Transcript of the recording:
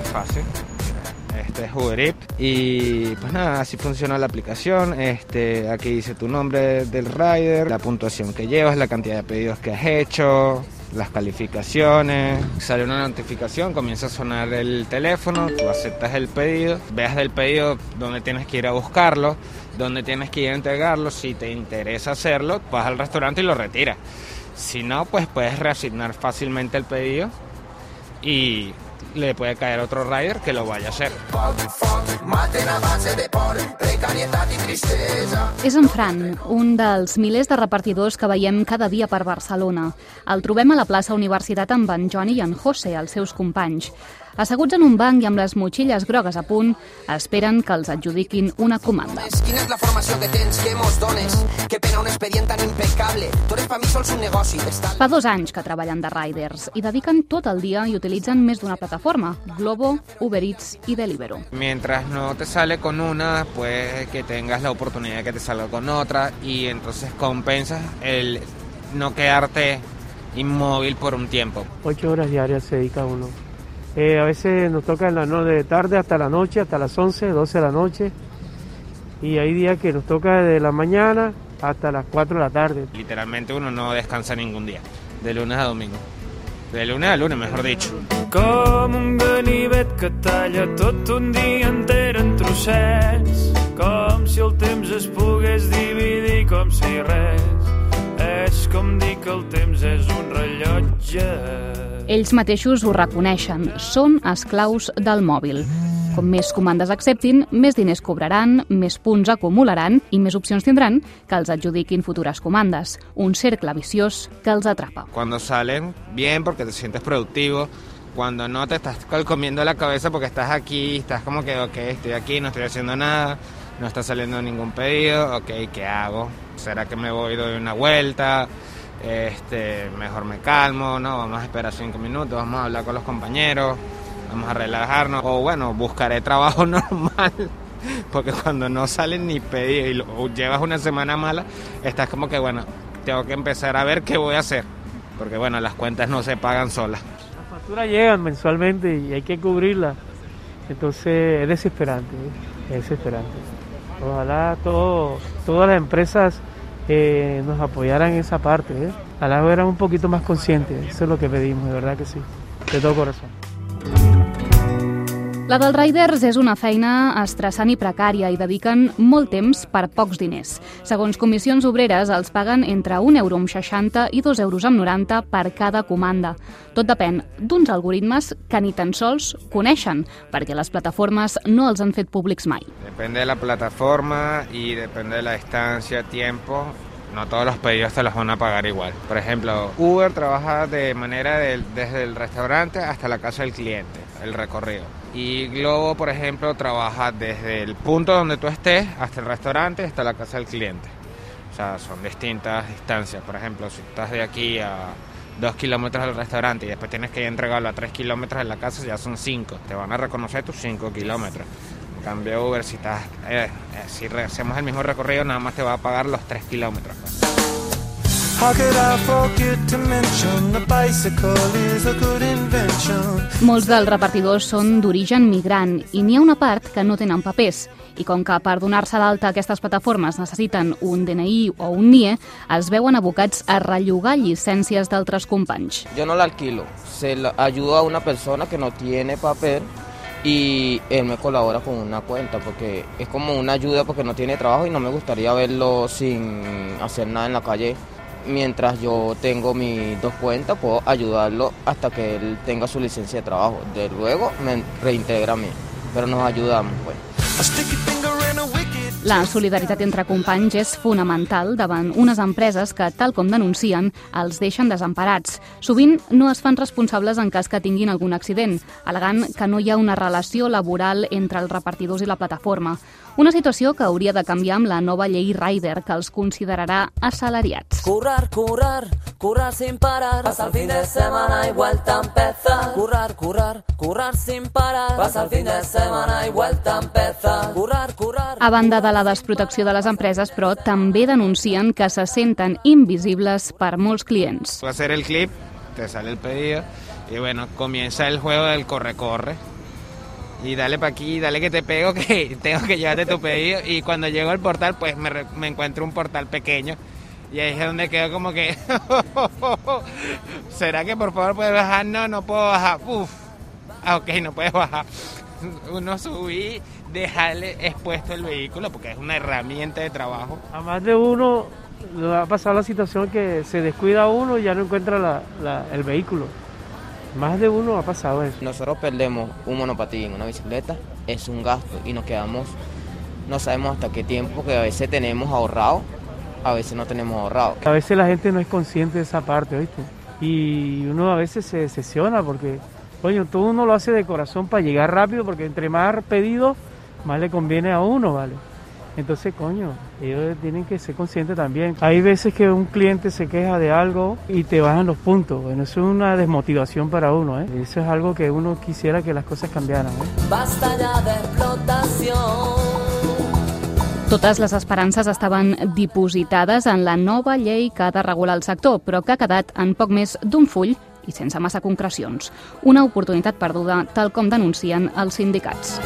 Es fácil. Este es Uber Eats y pues nada, así funciona la aplicación. Este, aquí dice tu nombre del rider, la puntuación que llevas, la cantidad de pedidos que has hecho, las calificaciones. Sale una notificación, comienza a sonar el teléfono, tú aceptas el pedido, veas del pedido dónde tienes que ir a buscarlo, dónde tienes que ir a entregarlo. Si te interesa hacerlo, vas al restaurante y lo retiras. Si no, pues puedes reasignar fácilmente el pedido y le puede caer otro rider que lo vaya a hacer. És en Fran, un dels milers de repartidors que veiem cada dia per Barcelona. El trobem a la plaça Universitat amb en Johnny i en José, els seus companys. Asseguts en un banc i amb les motxilles grogues a punt, esperen que els adjudiquin una comanda. Quina és la formació que tens, què mos dones? Que pena un expedient tan impecable. Tu eres per mi sols un negoci. Fa dos anys que treballen de riders i dediquen tot el dia i utilitzen més d'una plataforma, Globo, Uber Eats i Deliveroo. Mientras no te sale con una, pues que tengas la oportunidad de que te salga con otra y entonces compensas el no quedarte inmóvil por un tiempo. Ocho horas diarias se dedica uno. Eh, a veces nos toca en la no de tarde hasta la noche, hasta las 11, 12 de la noche. Y hay días que nos toca de la mañana hasta las 4 de la tarde. Literalmente uno no descansa ningún día, de lunes a domingo. De lunes a lunes, mejor dicho. Com un ganivet que talla tot un dia enter en trossets, com si el temps es pogués dividir com si res. És com dir que el temps és un rellotge. Ells mateixos ho reconeixen, són esclaus del mòbil. Com més comandes acceptin, més diners cobraran, més punts acumularan i més opcions tindran que els adjudiquin futures comandes. Un cercle viciós que els atrapa. Cuando salen, bien porque te sientes productivo. Cuando no, te estás comiendo la cabeza porque estás aquí, estás como que, ok, estoy aquí, no estoy haciendo nada, no está saliendo ningún pedido, ok, ¿qué hago? ¿Será que me voy doy una vuelta? Este, mejor me calmo, no, vamos a esperar cinco minutos, vamos a hablar con los compañeros, vamos a relajarnos, o bueno, buscaré trabajo normal, porque cuando no salen ni pedido y llevas una semana mala, estás como que, bueno, tengo que empezar a ver qué voy a hacer, porque bueno, las cuentas no se pagan solas. Facturas llegan mensualmente y hay que cubrirlas. Entonces es desesperante, es desesperante. Ojalá todo, todas las empresas eh, nos apoyaran en esa parte. ¿eh? Ojalá fueran un poquito más conscientes. Eso es lo que pedimos, de verdad que sí. De todo corazón. La dels riders és una feina estressant i precària i dediquen molt temps per pocs diners. Segons comissions obreres, els paguen entre 1 euro amb 60 i 2 euros amb 90 per cada comanda. Tot depèn d'uns algoritmes que ni tan sols coneixen, perquè les plataformes no els han fet públics mai. Depende de la plataforma y depende de la distancia, tiempo. No todos los pedidos te los van a pagar igual. Por ejemplo, Uber trabaja de manera del- desde el restaurante hasta la casa del cliente, el recorrido. Y Globo, por ejemplo, trabaja desde el punto donde tú estés hasta el restaurante hasta la casa del cliente. O sea, son distintas distancias. Por ejemplo, si estás de aquí a dos kilómetros del restaurante y después tienes que entregarlo a tres kilómetros de la casa, ya son cinco. Te van a reconocer tus cinco kilómetros. En cambio, Uber, si, estás, eh, eh, si hacemos el mismo recorrido, nada más te va a pagar los tres kilómetros. pues. How could I forget to mention the bicycle is a? Molts dels repartidors són d'origen migrant i n'hi ha una part que no tenen papers. I com que per donar-se d'alta aquestes plataformes necessiten un DNI o un NIE, es veuen abocats a rellogar llicències d'altres companys. Yo no la alquilo, se la ayudo a una persona que no tiene papel y él me colabora con una cuenta porque es como una ayuda porque no tiene trabajo y no me gustaría verlo sin hacer nada en la calle. Mientras yo tengo mis dos cuentas, puedo ayudarlo hasta que él tenga su licencia de trabajo. De luego me reintegra a mí, pero nos ayudamos pues. La solidaritat entre companys és fonamental davant unes empreses que, tal com denuncien, els deixen desemparats. Sovint no es fan responsables en cas que tinguin algun accident, alegant que no hi ha una relació laboral entre els repartidors i la plataforma. Una situació que hauria de canviar amb la nova llei Rider, que els considerarà assalariats. Currar, currar, currar sin parar. Pasa el fin de semana y vuelta a empezar. Currar, currar, currar sin parar. Pasa el fin de semana y vuelta a empezar. Currar, currar. A banda de la desprotecció de les empreses, però, també denuncien que se senten invisibles per molts clients. Tú hacer el clip, te sale el pedido y bueno, comienza el juego del corre-corre. Y dale para aquí, dale que te pego, que tengo que llevarte tu pedido. Y cuando llego al portal, pues me, me encuentro un portal pequeño. Y ahí es donde quedo como que... ¿Será que por favor puedes bajar? No, no puedo bajar. Uf. Ah, ok, no puedes bajar. Uno subí, dejarle expuesto el vehículo porque es una herramienta de trabajo. A más de uno le ha pasado la situación que se descuida uno y ya no encuentra la- la- el vehículo. Más de uno ha pasado eso. Nosotros perdemos un monopatín, una bicicleta, es un gasto y nos quedamos, no sabemos hasta qué tiempo, que a veces tenemos ahorrado, a veces no tenemos ahorrado. A veces la gente no es consciente de esa parte, ¿viste? Y uno a veces se decepciona porque, coño, todo uno lo hace de corazón para llegar rápido porque entre más pedidos, más le conviene a uno, ¿vale? Entonces, coño, ellos tienen que ser conscientes también. Hay veces que un cliente se queja de algo y te bajan los puntos. Bueno, eso es una desmotivación para uno, ¿eh? Eso es algo que uno quisiera que las cosas cambiaran, ¿eh? Basta ya de explotación. Totes les esperances estaven dipositades en la nova llei que ha de regular el sector, però que ha quedat en poc més d'un full i sense massa concrecions. Una oportunitat perduda, tal com denuncien els sindicats.